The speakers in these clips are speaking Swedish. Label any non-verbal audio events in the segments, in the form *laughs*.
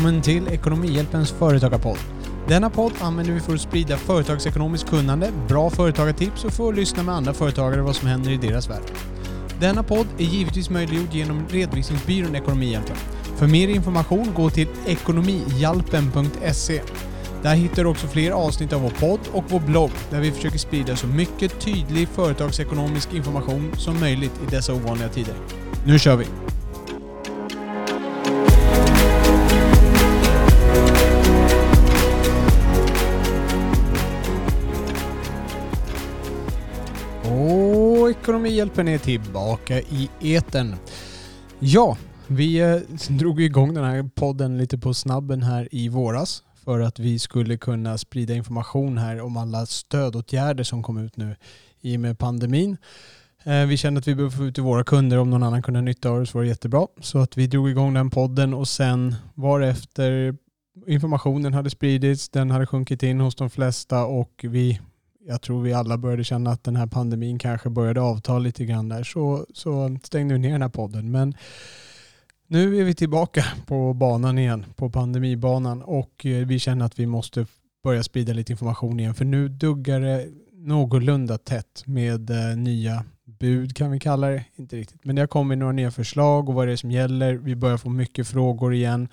Välkommen till Ekonomihjälpens företagarpodd. Denna podd använder vi för att sprida företagsekonomiskt kunnande, bra företagartips och för att lyssna med andra företagare vad som händer i deras värld. Denna podd är givetvis möjliggjord genom redovisningsbyrån Ekonomihjälpen. För mer information gå till ekonomihjälpen.se. Där hittar du också fler avsnitt av vår podd och vår blogg där vi försöker sprida så mycket tydlig företagsekonomisk information som möjligt i dessa ovanliga tider. Nu kör vi! Ekonomihjälpen är tillbaka i eten. Ja, vi eh, drog igång den här podden lite på snabben här i våras för att vi skulle kunna sprida information här om alla stödåtgärder som kom ut nu i och med pandemin. Eh, vi kände att vi behövde få ut till våra kunder om någon annan kunde ha nytta av det så var det jättebra. Så att vi drog igång den podden och sen varefter informationen hade spridits, den hade sjunkit in hos de flesta och vi jag tror vi alla började känna att den här pandemin kanske började avta lite grann där så, så stängde vi ner den här podden. Men nu är vi tillbaka på banan igen, på pandemibanan och eh, vi känner att vi måste börja sprida lite information igen för nu duggar det någorlunda tätt med eh, nya bud kan vi kalla det. Inte riktigt. Men det har kommit några nya förslag och vad det är som gäller. Vi börjar få mycket frågor igen.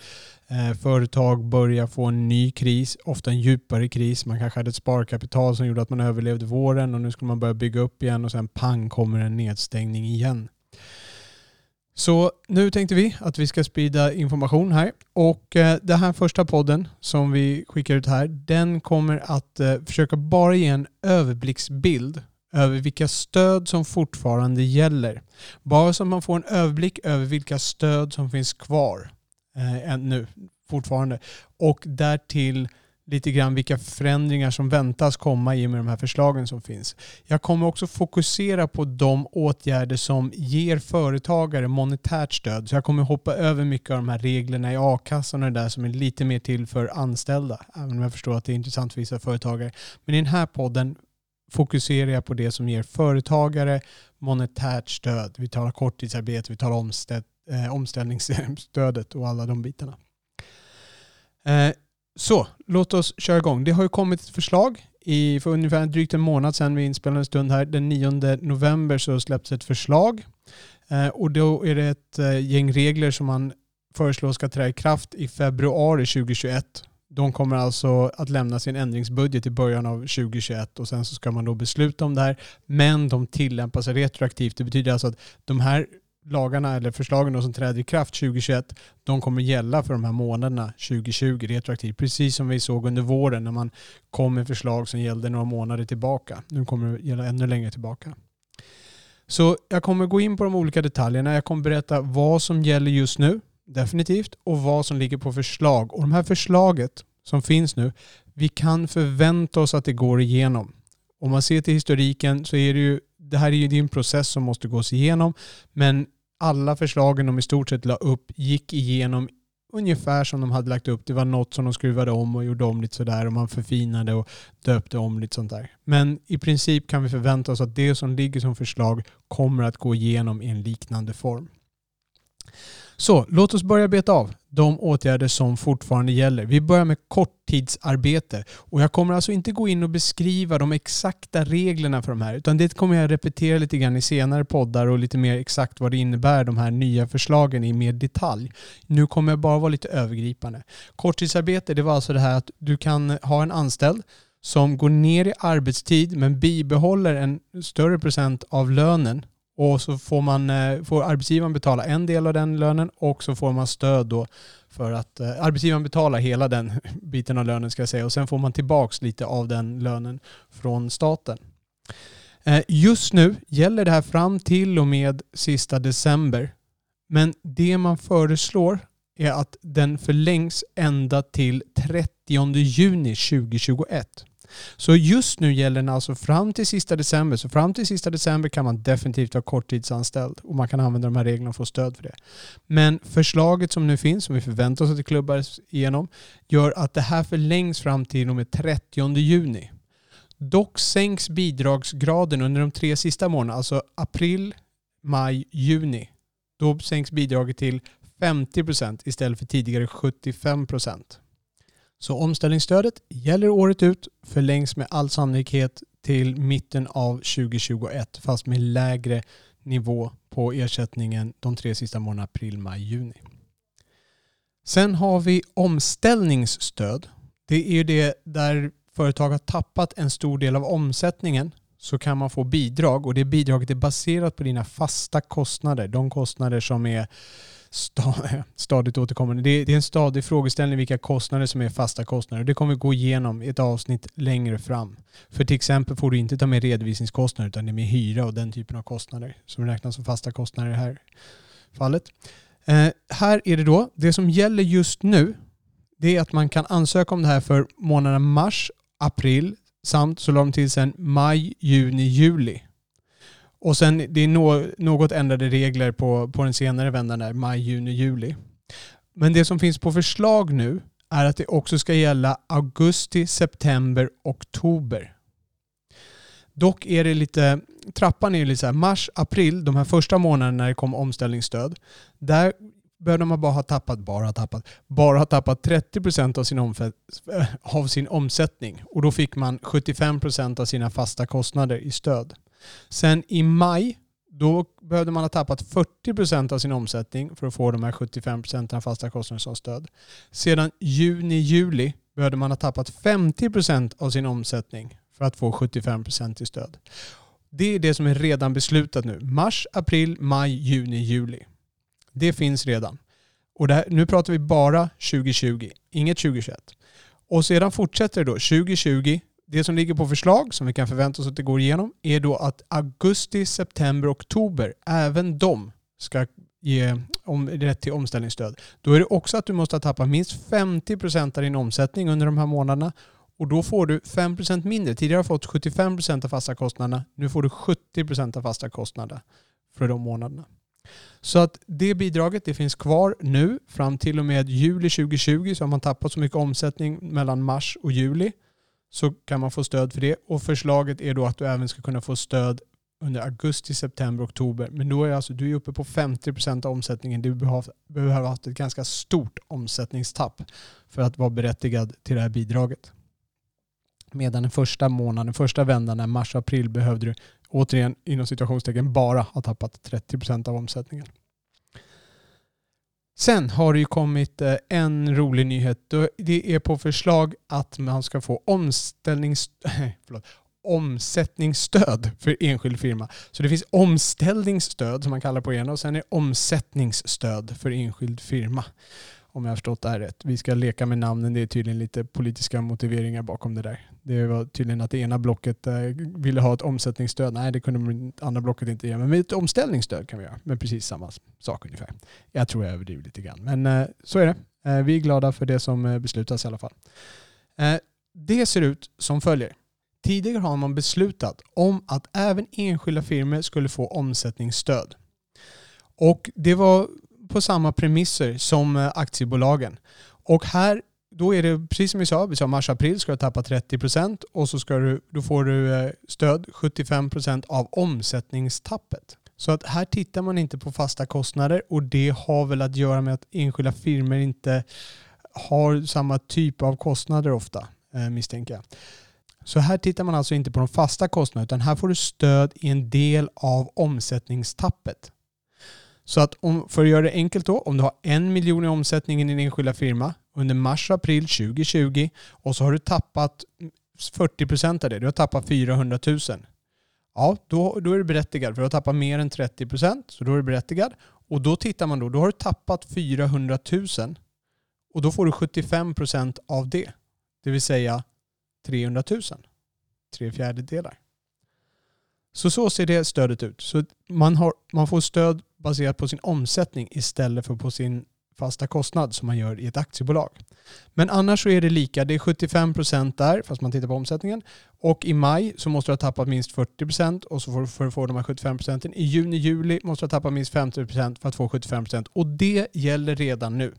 Eh, företag börjar få en ny kris, ofta en djupare kris. Man kanske hade ett sparkapital som gjorde att man överlevde våren och nu skulle man börja bygga upp igen och sen pang kommer en nedstängning igen. Så nu tänkte vi att vi ska sprida information här och eh, den här första podden som vi skickar ut här den kommer att eh, försöka bara ge en överblicksbild över vilka stöd som fortfarande gäller. Bara så att man får en överblick över vilka stöd som finns kvar eh, nu fortfarande. Och därtill lite grann vilka förändringar som väntas komma i och med de här förslagen som finns. Jag kommer också fokusera på de åtgärder som ger företagare monetärt stöd. Så jag kommer hoppa över mycket av de här reglerna i a-kassan och det där som är lite mer till för anställda. Även om jag förstår att det är intressant för vissa företagare. Men i den här podden fokuserar jag på det som ger företagare monetärt stöd. Vi talar korttidsarbete, vi talar omställ, eh, omställningsstödet och alla de bitarna. Eh, så, låt oss köra igång. Det har ju kommit ett förslag i, för ungefär drygt en månad sedan vi inspelade en stund här. Den 9 november så släpptes ett förslag eh, och då är det ett eh, gäng regler som man föreslår ska träda i kraft i februari 2021 de kommer alltså att lämna sin ändringsbudget i början av 2021 och sen så ska man då besluta om det här. Men de tillämpas retroaktivt. Det betyder alltså att de här lagarna eller förslagen som träder i kraft 2021, de kommer gälla för de här månaderna 2020 retroaktivt. Precis som vi såg under våren när man kom med förslag som gällde några månader tillbaka. Nu kommer det gälla ännu längre tillbaka. Så jag kommer gå in på de olika detaljerna. Jag kommer berätta vad som gäller just nu definitivt, och vad som ligger på förslag. Och de här förslaget som finns nu, vi kan förvänta oss att det går igenom. Om man ser till historiken så är det ju, det här är ju en process som måste gås igenom, men alla förslagen de i stort sett la upp gick igenom ungefär som de hade lagt upp. Det var något som de skruvade om och gjorde om lite sådär och man förfinade och döpte om lite sånt där. Men i princip kan vi förvänta oss att det som ligger som förslag kommer att gå igenom i en liknande form. Så låt oss börja beta av de åtgärder som fortfarande gäller. Vi börjar med korttidsarbete och jag kommer alltså inte gå in och beskriva de exakta reglerna för de här utan det kommer jag repetera lite grann i senare poddar och lite mer exakt vad det innebär de här nya förslagen i mer detalj. Nu kommer jag bara vara lite övergripande. Korttidsarbete det var alltså det här att du kan ha en anställd som går ner i arbetstid men bibehåller en större procent av lönen och så får, man, eh, får arbetsgivaren betala en del av den lönen och så får man stöd då för att eh, arbetsgivaren betalar hela den *laughs* biten av lönen ska jag säga och sen får man tillbaks lite av den lönen från staten. Eh, just nu gäller det här fram till och med sista december. Men det man föreslår är att den förlängs ända till 30 juni 2021. Så just nu gäller den alltså fram till sista december. Så fram till sista december kan man definitivt vara korttidsanställd och man kan använda de här reglerna och få stöd för det. Men förslaget som nu finns, som vi förväntar oss att det klubbas igenom, gör att det här förlängs fram till och med 30 juni. Dock sänks bidragsgraden under de tre sista månaderna, alltså april, maj, juni. Då sänks bidraget till 50% istället för tidigare 75%. Så omställningsstödet gäller året ut, förlängs med all sannolikhet till mitten av 2021 fast med lägre nivå på ersättningen de tre sista månaderna april, maj, juni. Sen har vi omställningsstöd. Det är ju det där företag har tappat en stor del av omsättningen så kan man få bidrag och det bidraget är baserat på dina fasta kostnader. De kostnader som är *laughs* stadigt återkommande. Det är en stadig frågeställning vilka kostnader som är fasta kostnader. Det kommer vi gå igenom i ett avsnitt längre fram. För till exempel får du inte ta med redovisningskostnader utan det är med hyra och den typen av kostnader som räknas som fasta kostnader i det här fallet. Eh, här är det då, det som gäller just nu det är att man kan ansöka om det här för månaderna mars, april samt så la de till sen maj, juni, juli. Och sen det är no, något ändrade regler på, på den senare vändan där, maj, juni, juli. Men det som finns på förslag nu är att det också ska gälla augusti, september, oktober. Dock är det lite, trappan är ju lite så här, mars, april, de här första månaderna när det kom omställningsstöd. Där behövde man bara ha tappat, bara ha tappat, bara ha tappat 30% av sin, av sin omsättning. Och då fick man 75% av sina fasta kostnader i stöd. Sen i maj, då behövde man ha tappat 40% av sin omsättning för att få de här 75% av fasta kostnader som stöd. Sedan juni, juli behövde man ha tappat 50% av sin omsättning för att få 75% i stöd. Det är det som är redan beslutat nu. Mars, april, maj, juni, juli. Det finns redan. Och här, nu pratar vi bara 2020, inget 2021. Och sedan fortsätter det då 2020 det som ligger på förslag, som vi kan förvänta oss att det går igenom, är då att augusti, september, oktober, även de ska ge om, rätt till omställningsstöd. Då är det också att du måste ha tappat minst 50% av din omsättning under de här månaderna och då får du 5% mindre. Tidigare har du fått 75% av fasta kostnaderna. Nu får du 70% av fasta kostnader för de månaderna. Så att det bidraget det finns kvar nu fram till och med juli 2020 så har man tappat så mycket omsättning mellan mars och juli så kan man få stöd för det. Och förslaget är då att du även ska kunna få stöd under augusti, september, oktober. Men då är alltså, du är uppe på 50% av omsättningen. Du behöver ha haft ett ganska stort omsättningstapp för att vara berättigad till det här bidraget. Medan den första månaden, första vändan, mars april, behövde du återigen inom situationstecken bara ha tappat 30% av omsättningen. Sen har det ju kommit eh, en rolig nyhet. Det är på förslag att man ska få omställnings... *laughs* Förlåt, omsättningsstöd för enskild firma. Så det finns omställningsstöd som man kallar på ena och sen är det omsättningsstöd för enskild firma om jag har förstått det här rätt. Vi ska leka med namnen. Det är tydligen lite politiska motiveringar bakom det där. Det var tydligen att det ena blocket eh, ville ha ett omsättningsstöd. Nej, det kunde det andra blocket inte ge. Men med ett omställningsstöd kan vi göra med precis samma sak ungefär. Jag tror jag överdriver lite grann. Men eh, så är det. Eh, vi är glada för det som beslutas i alla fall. Det ser ut som följer. Tidigare har man beslutat om att även enskilda firmor skulle få omsättningsstöd. Och det var på samma premisser som eh, aktiebolagen. Och här då är det precis som vi sa, vi sa mars-april ska du tappa 30% och så ska du, då får du eh, stöd 75% av omsättningstappet. Så att här tittar man inte på fasta kostnader och det har väl att göra med att enskilda firmor inte har samma typ av kostnader ofta, eh, misstänker jag. Så här tittar man alltså inte på de fasta kostnaderna utan här får du stöd i en del av omsättningstappet. Så att om, för att göra det enkelt då, om du har en miljon i omsättning i din enskilda firma under mars-april 2020 och så har du tappat 40% av det, du har tappat 400 000. Ja, då, då är du berättigad för du har tappat mer än 30% så då är du berättigad. Och då tittar man då, då har du tappat 400 000 och då får du 75% av det. Det vill säga 300 000. Tre fjärdedelar. Så så ser det stödet ut. Så man, har, man får stöd baserat på sin omsättning istället för på sin fasta kostnad som man gör i ett aktiebolag. Men annars så är det lika. Det är 75% där, fast man tittar på omsättningen. Och i maj så måste du ha tappat minst 40% och så får du för att få de här 75%. I juni, juli måste du ha tappat minst 50% för att få 75%. Och det gäller redan nu.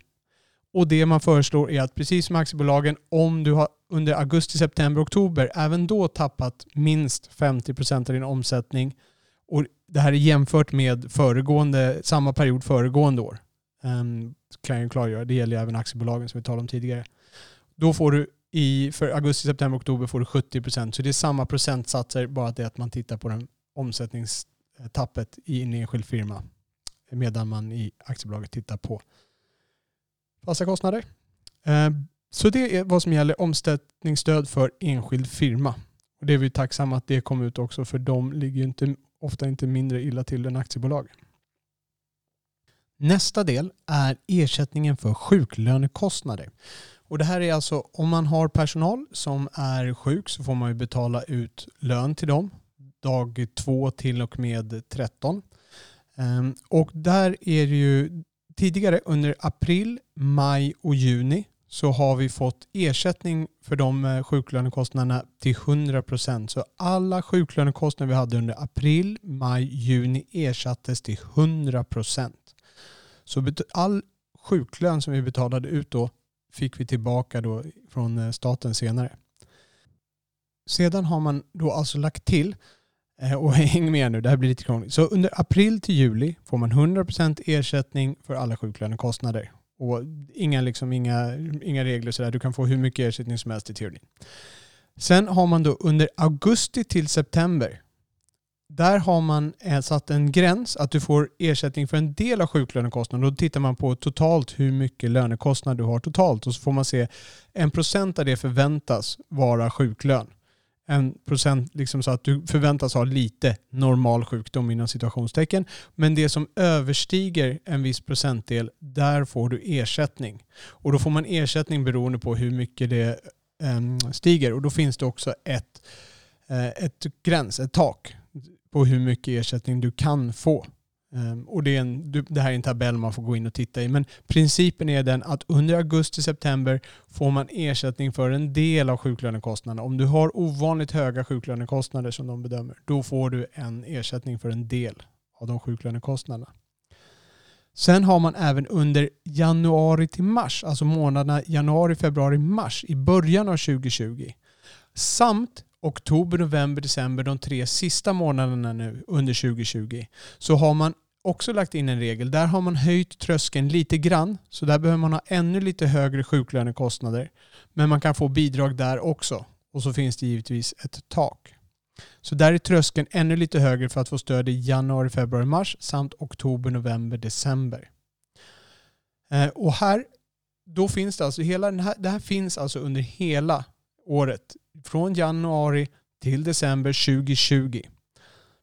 Och det man föreslår är att precis som aktiebolagen, om du har under augusti, september, oktober även då tappat minst 50% av din omsättning och det här är jämfört med föregående, samma period föregående år. um, kan jag ju klargöra. Det gäller även aktiebolagen som vi talade om tidigare. Då får du i, för augusti, september, oktober får du 70%. Så det är samma procentsatser, bara det att man tittar på den omsättningstappet i en enskild firma. Medan man i aktiebolaget tittar på fasta kostnader. Eh, så det är vad som gäller omsättningsstöd för enskild firma. Och det är vi tacksamma att det kom ut också för de ligger inte, ofta inte mindre illa till än aktiebolag. Nästa del är ersättningen för sjuklönekostnader. Och det här är alltså om man har personal som är sjuk så får man ju betala ut lön till dem dag 2 till och med 13. Ehm, och där är det ju tidigare under april, maj och juni så har vi fått ersättning för de eh, sjuklönekostnaderna till 100%. Så alla sjuklönekostnader vi hade under april, maj, juni ersattes till 100%. Så all sjuklön som vi betalade ut då fick vi tillbaka då från eh, staten senare. Sedan har man då alltså lagt till, Eh, och *laughs* häng med nu, det här blir lite krångligt. Så under april till juli får man 100% ersättning för alla sjuklönekostnader. Och inga, liksom, inga, inga regler sådär. Du kan få hur mycket ersättning som helst i teorin. Sen har man då under augusti till september. Där har man eh, satt en gräns att du får ersättning för en del av sjuklönekostnaden. Då tittar man på totalt hur mycket lönekostnad du har totalt och så får man se en procent av det förväntas vara sjuklön en procent liksom så att du förväntas ha lite normal sjukdom inom situationstecken. Men det som överstiger en viss procentdel, där får du ersättning. Och då får man ersättning beroende på hur mycket det um, stiger. Och då finns det också ett, uh, ett gräns, ett tak på hur mycket ersättning du kan få. Um, och det, är en, det här är en tabell man får gå in och titta i. Men principen är den att under augusti-september får man ersättning för en del av sjuklönekostnaderna. Om du har ovanligt höga sjuklönekostnader som de bedömer, då får du en ersättning för en del av de sjuklönekostnaderna. Sen har man även under januari till mars, alltså månaderna januari, februari, mars i början av 2020 samt oktober, november, december, de tre sista månaderna nu under 2020, så har man också lagt in en regel. Där har man höjt tröskeln lite grann, så där behöver man ha ännu lite högre sjuklönekostnader. Men man kan få bidrag där också. Och så finns det givetvis ett tak. Så där är tröskeln ännu lite högre för att få stöd i januari, februari, mars samt oktober, november, december. Eh, och här, då finns det alltså, hela den här, det här finns alltså under hela året från januari till december 2020.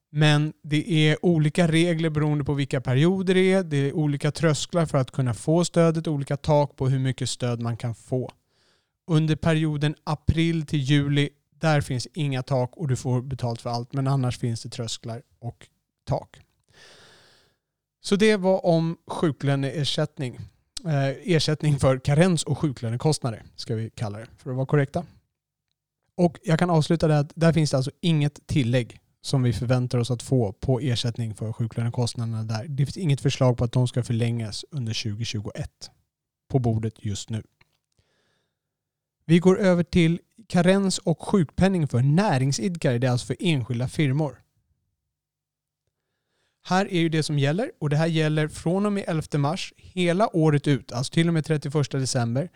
Men det är olika regler beroende på vilka perioder det är. Det är olika trösklar för att kunna få stödet, olika tak på hur mycket stöd man kan få. Under perioden april till juli, där finns inga tak och du får betalt för allt. Men annars finns det trösklar och tak. Så det var om sjuklöneersättning. Eh, ersättning för karens och sjuklönekostnader ska vi kalla det för att vara korrekta. Och jag kan avsluta det att där finns det alltså inget tillägg som vi förväntar oss att få på ersättning för sjuklönekostnaderna där. Det finns inget förslag på att de ska förlängas under 2021 på bordet just nu. Vi går över till karens och sjukpenning för näringsidkare. Det är alltså för enskilda firmor. Här är ju det som gäller och det här gäller från och med 11 mars hela året ut, alltså till och med 31 december.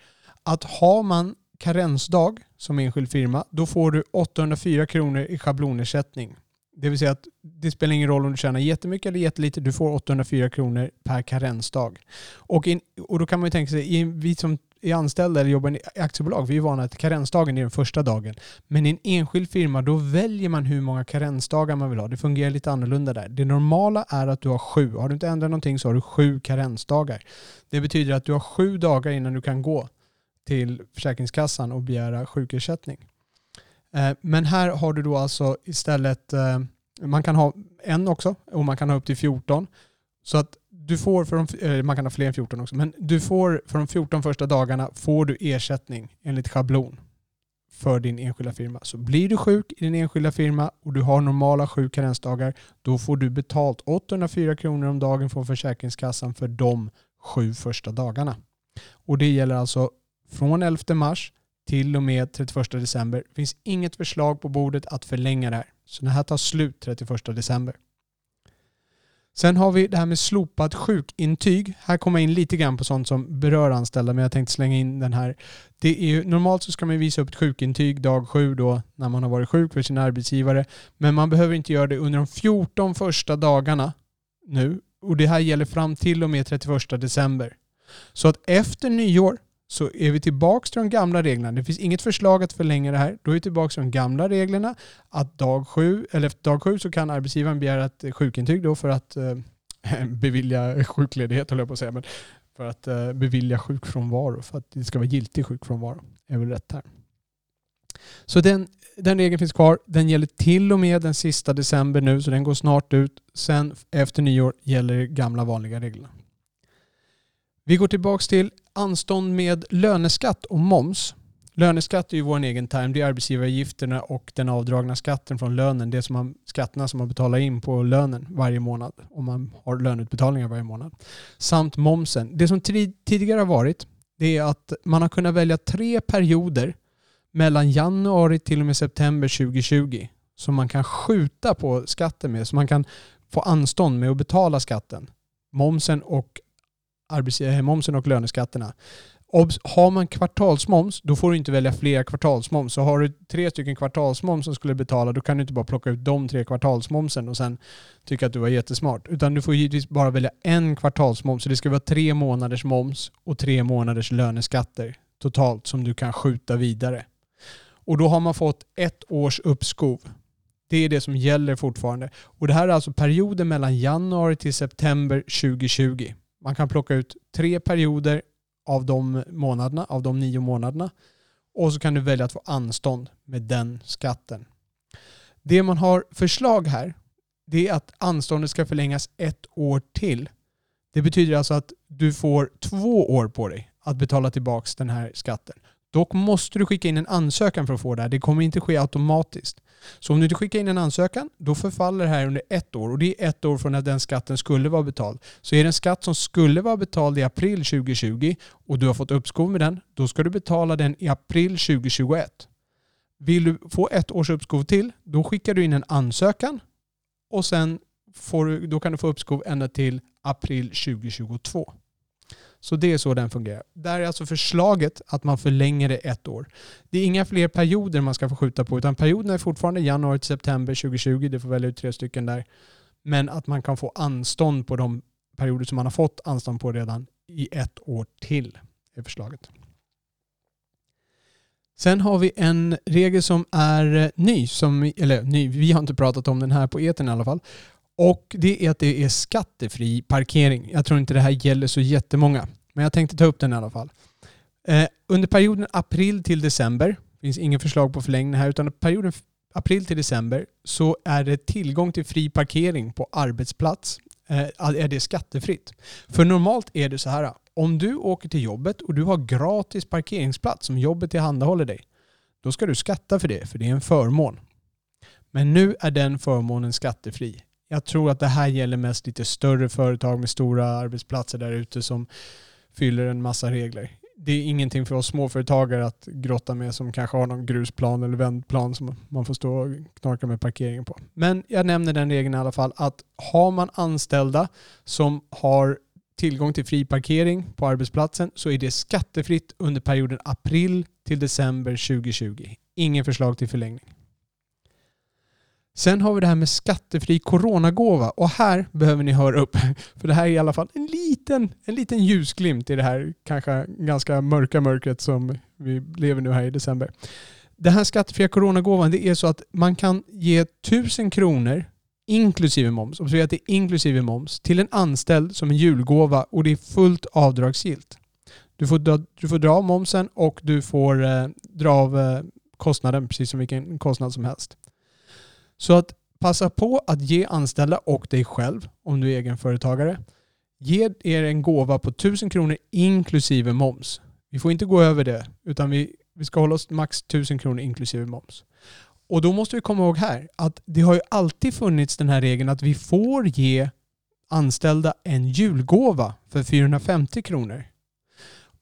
Att har man karensdag som enskild firma, då får du 804 kronor i schablonersättning. Det vill säga att det spelar ingen roll om du tjänar jättemycket eller jättelite, du får 804 kronor per karensdag. Och, in, och då kan man ju tänka sig, vi som är anställda eller jobbar i aktiebolag, vi är vana att karensdagen är den första dagen. Men i en enskild firma, då väljer man hur många karensdagar man vill ha. Det fungerar lite annorlunda där. Det normala är att du har sju. Har du inte ändrat någonting så har du sju karensdagar. Det betyder att du har sju dagar innan du kan gå till Försäkringskassan och begära sjukersättning. Eh, men här har du då alltså istället, eh, man kan ha en också och man kan ha upp till 14. Så att du får för de, man kan ha fler än 14 också, men du får för de 14 första dagarna får du ersättning enligt schablon för din enskilda firma. Så blir du sjuk i din enskilda firma och du har normala sju karensdagar, då får du betalt 804 kronor om dagen från Försäkringskassan för de sju första dagarna. Och det gäller alltså från 11 mars till och med 31 december. Det finns inget förslag på bordet att förlänga det här. Så det här tar slut 31 december. Sen har vi det här med slopat sjukintyg. Här kommer jag in lite grann på sånt som berör anställda, men jag tänkte slänga in den här. Det är ju, normalt så ska man visa upp ett sjukintyg dag sju då, när man har varit sjuk för sin arbetsgivare. Men man behöver inte göra det under de 14 första dagarna nu. Och det här gäller fram till och med 31 december. Så att efter nyår så är vi tillbaka till de gamla reglerna. Det finns inget förslag att förlänga det här. Då är vi tillbaka till de gamla reglerna. Att dag sju, eller efter dag sju så kan arbetsgivaren begära ett sjukintyg då för att eh, *laughs* bevilja sjukledighet, höll jag på att säga. Men för att eh, bevilja sjukfrånvaro, för att det ska vara giltig sjukfrånvaro. är väl rätt här. Så den, den regeln finns kvar. Den gäller till och med den sista december nu, så den går snart ut. Sen efter nyår gäller gamla vanliga reglerna. Vi går tillbaka till anstånd med löneskatt och moms. Löneskatt är ju vår egen term. Det är arbetsgivaravgifterna och den avdragna skatten från lönen. Det som man, skatterna som man betalar in på lönen varje månad om man har löneutbetalningar varje månad. Samt momsen. Det som tidigare har varit det är att man har kunnat välja tre perioder mellan januari till och med september 2020 som man kan skjuta på skatten med. Så man kan få anstånd med att betala skatten. Momsen och momsen och löneskatterna. har man kvartalsmoms, då får du inte välja flera kvartalsmoms. Så har du tre stycken kvartalsmoms som skulle betala, då kan du inte bara plocka ut de tre kvartalsmomsen och sen tycka att du var jättesmart. Utan du får givetvis bara välja en kvartalsmoms. Så det ska vara tre månaders moms och tre månaders löneskatter totalt som du kan skjuta vidare. Och då har man fått ett års uppskov. Det är det som gäller fortfarande. Och det här är alltså perioden mellan januari till september 2020. Man kan plocka ut tre perioder av de månaderna, av de nio månaderna. Och så kan du välja att få anstånd med den skatten. Det man har förslag här, det är att anståndet ska förlängas ett år till. Det betyder alltså att du får två år på dig att betala tillbaka den här skatten. Dock måste du skicka in en ansökan för att få det här. Det kommer inte ske automatiskt. Så om du inte skickar in en ansökan, då förfaller det här under ett år. Och det är ett år från när den skatten skulle vara betald. Så är det en skatt som skulle vara betald i april 2020 och du har fått uppskov med den, då ska du betala den i april 2021. Vill du få ett års uppskov till, då skickar du in en ansökan och sen får du, då kan du få uppskov ända till april 2022. Så det är så den fungerar. Där är alltså förslaget att man förlänger det ett år. Det är inga fler perioder man ska få skjuta på utan perioderna är fortfarande januari till september 2020. Du får välja ut tre stycken där. Men att man kan få anstånd på de perioder som man har fått anstånd på redan i ett år till är förslaget. Sen har vi en regel som är eh, ny, som, eller ny, vi har inte pratat om den här på eten i alla fall. Och det är att det är skattefri parkering. Jag tror inte det här gäller så jättemånga. Men jag tänkte ta upp den i alla fall. Eh, under perioden april till december, finns inget förslag på förlängning här, utan perioden april till december så är det tillgång till fri parkering på arbetsplats. Eh, är det skattefritt. För normalt är det så här, om du åker till jobbet och du har gratis parkeringsplats som jobbet tillhandahåller dig, då ska du skatta för det, för det är en förmån. Men nu är den förmånen skattefri. Jag tror att det här gäller mest lite större företag med stora arbetsplatser där ute som fyller en massa regler. Det är ingenting för oss småföretagare att grotta med som kanske har någon grusplan eller vändplan som man får stå och knarka med parkeringen på. Men jag nämner den regeln i alla fall att har man anställda som har tillgång till fri parkering på arbetsplatsen så är det skattefritt under perioden april till december 2020. Ingen förslag till förlängning. Sen har vi det här med skattefri coronagåva och här behöver ni höra upp. För det här är i alla fall en liten, en liten ljusglimt i det här kanske ganska mörka mörkret som vi lever nu här i december. Den här skattefria coronagåvan det är så att man kan ge 1000 kronor inklusive moms, observera att det är inklusive moms, till en anställd som en julgåva och det är fullt avdragsgillt. Du får, dra, du får dra av momsen och du får eh, dra av eh, kostnaden precis som vilken kostnad som helst. Så att passa på att ge anställda och dig själv, om du är egenföretagare, ge er en gåva på 1000 kronor inklusive moms. Vi får inte gå över det, utan vi, vi ska hålla oss max 1000 kronor inklusive moms. Och då måste vi komma ihåg här att det har ju alltid funnits den här regeln att vi får ge anställda en julgåva för 450 kronor.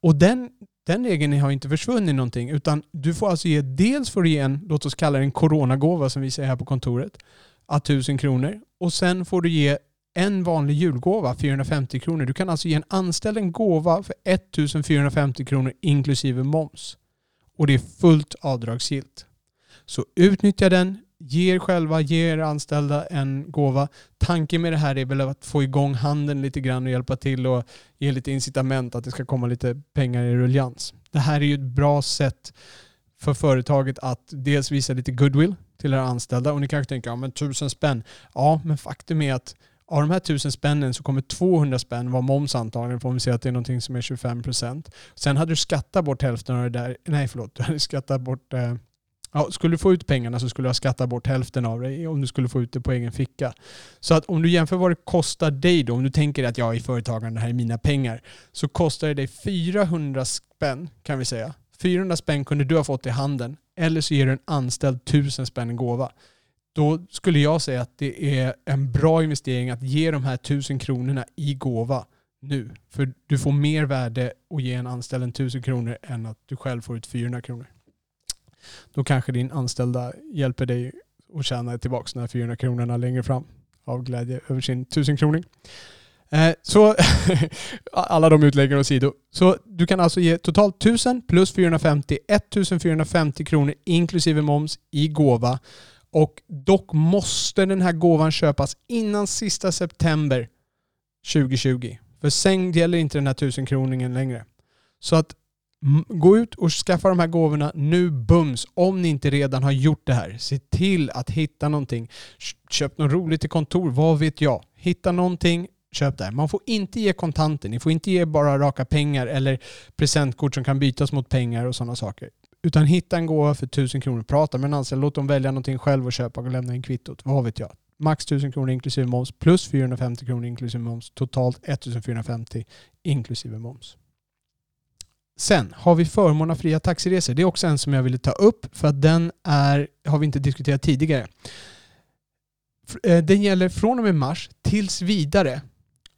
Och den den regeln har inte försvunnit någonting utan du får alltså ge, dels får du ge en, låt oss kalla det en coronagåva som vi säger här på kontoret, att 1000 kronor och sen får du ge en vanlig julgåva 450 kronor. Du kan alltså ge en anställd en gåva för 1450 kronor inklusive moms. Och det är fullt avdragsgillt. Så utnyttja den, ge er själva, ge er anställda en gåva. Tanken med det här är väl att få igång handeln lite grann och hjälpa till och ge lite incitament att det ska komma lite pengar i ruljans. Det här är ju ett bra sätt för företaget att dels visa lite goodwill till era anställda och ni kanske tänker, ja men tusen spänn. Ja, men faktum är att av de här tusen spännen så kommer 200 spänn vara moms antagligen, får vi se att det är någonting som är 25 procent. Sen hade du skattat bort hälften av det där, nej förlåt, du hade skattat bort eh, Ja, skulle du få ut pengarna så skulle du ha skattat bort hälften av det om du skulle få ut det på egen ficka. Så att om du jämför vad det kostar dig då, om du tänker att jag är företagare, det här är mina pengar, så kostar det dig 400 spänn kan vi säga. 400 spänn kunde du ha fått i handen, eller så ger du en anställd 1000 spänn i gåva. Då skulle jag säga att det är en bra investering att ge de här 1000 kronorna i gåva nu. För du får mer värde att ge en anställd en 1000 kronor än att du själv får ut 400 kronor då kanske din anställda hjälper dig att tjäna tillbaka de här 400 kronorna längre fram av glädje över sin 1000 kronor. Eh, så *laughs* alla de utläggen åsido. Så du kan alltså ge totalt 1000 plus 450, 1450 kronor inklusive moms i gåva. Och dock måste den här gåvan köpas innan sista september 2020. För sen gäller inte den här 1000 kroningen längre. Så att Gå ut och skaffa de här gåvorna nu bums om ni inte redan har gjort det här. Se till att hitta någonting. Köp något roligt i kontor, vad vet jag. Hitta någonting, köp det. Man får inte ge kontanter. Ni får inte ge bara raka pengar eller presentkort som kan bytas mot pengar och sådana saker. Utan hitta en gåva för 1000 kronor. Prata med en anställd. Låt dem välja någonting själv och köpa och lämna in kvittot. Vad vet jag. Max 1000 kronor inklusive moms plus 450 kronor inklusive moms. Totalt 1450 inklusive moms. Sen har vi förmån av fria taxiresor. Det är också en som jag ville ta upp för att den är, har vi inte diskuterat tidigare. Eh, den gäller från och med mars tills vidare.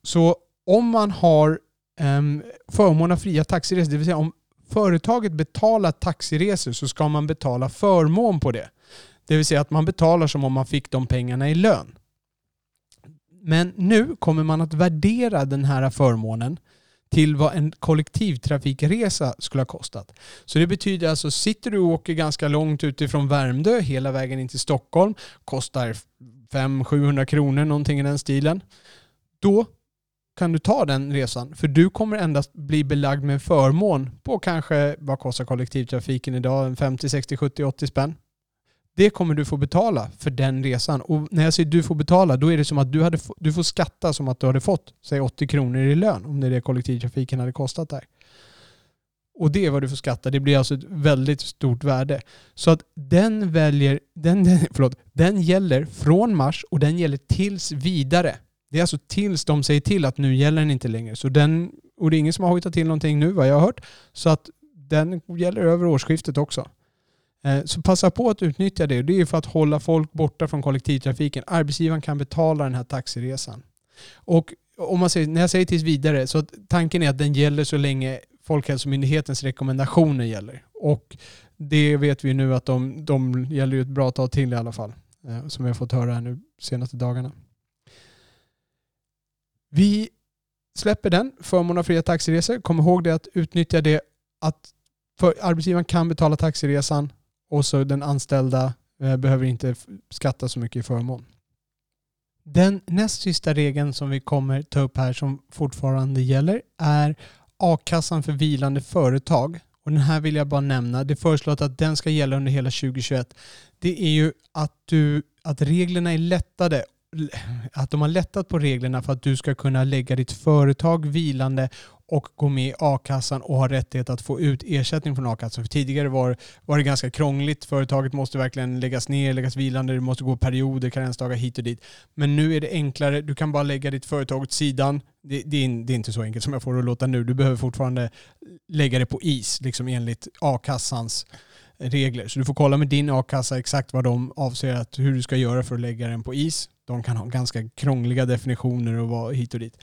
Så om man har ehm, um, förmån av fria taxiresor, det vill säga om företaget betalar taxiresor så ska man betala förmån på det. Det vill säga att man betalar som om man fick de pengarna i lön. Men nu kommer man att värdera den här förmånen till vad en kollektivtrafikresa skulle ha kostat. Så det betyder alltså, sitter du och åker ganska långt utifrån Värmdö hela vägen in till Stockholm, kostar 500-700 kronor, någonting i den stilen. Då kan du ta den resan. För du kommer endast bli belagd med en förmån på kanske, vad kostar kollektivtrafiken idag? 50, 60, 70, 80 spänn. Det kommer du få betala för den resan. Och när jag säger du får betala, då är det som att du, hade, du får skatta som att du hade fått, säg 80 kronor i lön, om det är det kollektivtrafiken hade kostat där. Och det är vad du får skatta. Det blir alltså ett väldigt stort värde. Så att den väljer, den, den, *laughs* förlåt, den gäller från mars och den gäller tills vidare. Det är alltså tills de säger till att nu gäller den inte längre. Så den, och det är ingen som har hojtat till någonting nu vad jag har hört. Så att den gäller över årsskiftet också. Eh, så passa på att utnyttja det. Det är för att hålla folk borta från kollektivtrafiken. Arbetsgivaren kan betala den här taxiresan. Och om man säger, när jag säger tills vidare, så tanken är att den gäller så länge Folkhälsomyndighetens rekommendationer gäller. Och det vet vi nu att de, de gäller ju ett bra tag till i alla fall. Eh, som vi har fått höra här nu senaste dagarna. Vi släpper den, förmån av fria taxiresor. Kom ihåg det att utnyttja det att för arbetsgivaren kan betala taxiresan och så den anställda eh, behöver inte skatta så mycket i förmån. Den näst sista regeln som vi kommer ta upp här som fortfarande gäller är a-kassan för vilande företag. Och den här vill jag bara nämna. Det föreslås att den ska gälla under hela 2021. Det är ju att, du, att reglerna är lättade att de har lättat på reglerna för att du ska kunna lägga ditt företag vilande och gå med i a-kassan och ha rättighet att få ut ersättning från a-kassan. För tidigare var, var det ganska krångligt. Företaget måste verkligen läggas ner, läggas vilande, det måste gå perioder, karensdagar hit och dit. Men nu är det enklare. Du kan bara lägga ditt företag åt sidan. Det, det, är, det är inte så enkelt som jag får det att låta nu. Du behöver fortfarande lägga det på is, liksom enligt a-kassans regler. Så du får kolla med din a-kassa exakt vad de avser att, hur du ska göra för att lägga den på is. De kan ha ganska krångliga definitioner och vara hit och dit.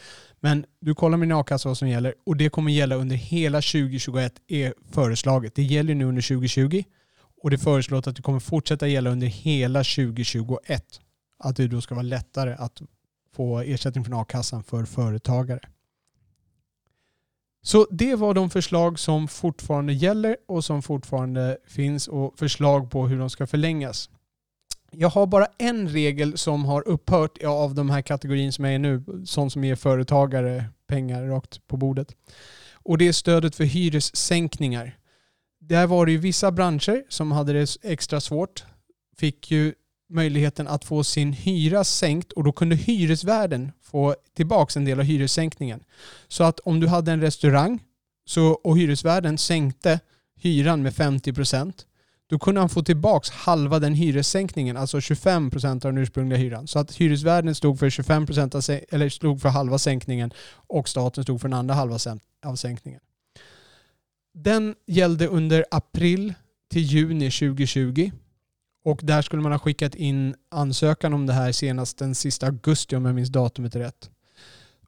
Men du kollar med din a-kassa vad som gäller och det kommer gälla under hela 2021 är föreslaget. Det gäller nu under 2020 och det föreslås att det kommer fortsätta gälla under hela 2021. Att det då ska vara lättare att få ersättning från a-kassan för företagare. Så det var de förslag som fortfarande gäller och som fortfarande finns och förslag på hur de ska förlängas. Jag har bara en regel som har upphört av de här kategorin som jag är nu, sånt som ger företagare pengar rakt på bordet. Och det är stödet för hyressänkningar. Där var det ju vissa branscher som hade det extra svårt. Fick ju möjligheten att få sin hyra sänkt och då kunde hyresvärden få tillbaka en del av hyressänkningen. Så att om du hade en restaurang så, och hyresvärden sänkte hyran med 50 procent, då kunde han få tillbaka halva den hyressänkningen, alltså 25% av den ursprungliga hyran. Så att hyresvärden stod för 25% eller stod för halva sänkningen och staten stod för den andra halva av sänkningen. Den gällde under april till juni 2020 och där skulle man ha skickat in ansökan om det här senast den sista augusti om jag minns datumet rätt.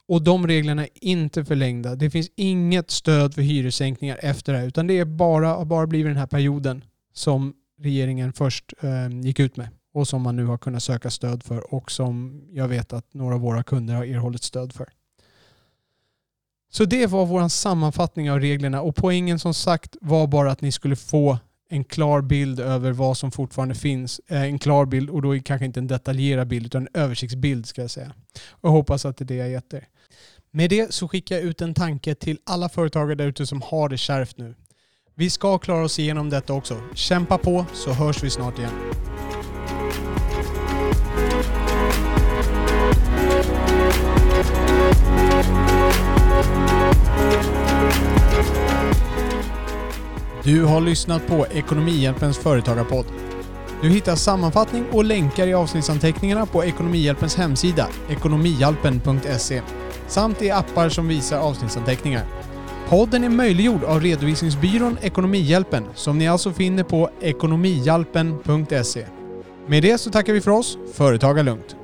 Och de reglerna är inte förlängda. Det finns inget stöd för hyressänkningar efter det här utan det är bara, har bara blivit den här perioden som regeringen först eh, gick ut med och som man nu har kunnat söka stöd för och som jag vet att några av våra kunder har erhållit stöd för. Så det var vår sammanfattning av reglerna och poängen som sagt var bara att ni skulle få en klar bild över vad som fortfarande finns. Eh, en klar bild och då kanske inte en detaljerad bild utan en översiktsbild ska jag säga. Och hoppas att det är det jag gett er. Med det så skickar jag ut en tanke till alla företagare där ute som har det kärvt nu. Vi ska klara oss igenom detta också. Kämpa på så hörs vi snart igen. Du har lyssnat på Ekonomihjälpens företagarpodd. Du hittar sammanfattning och länkar i avsnittsanteckningarna på Ekonomihjälpens hemsida, ekonomihjälpen.se, samt i appar som visar avsnittsanteckningar. Podden är möjliggjord av redovisningsbyrån Ekonomihjälpen som ni alltså finner på ekonomihjälpen.se. Med det så tackar vi för oss. Företaga lugnt!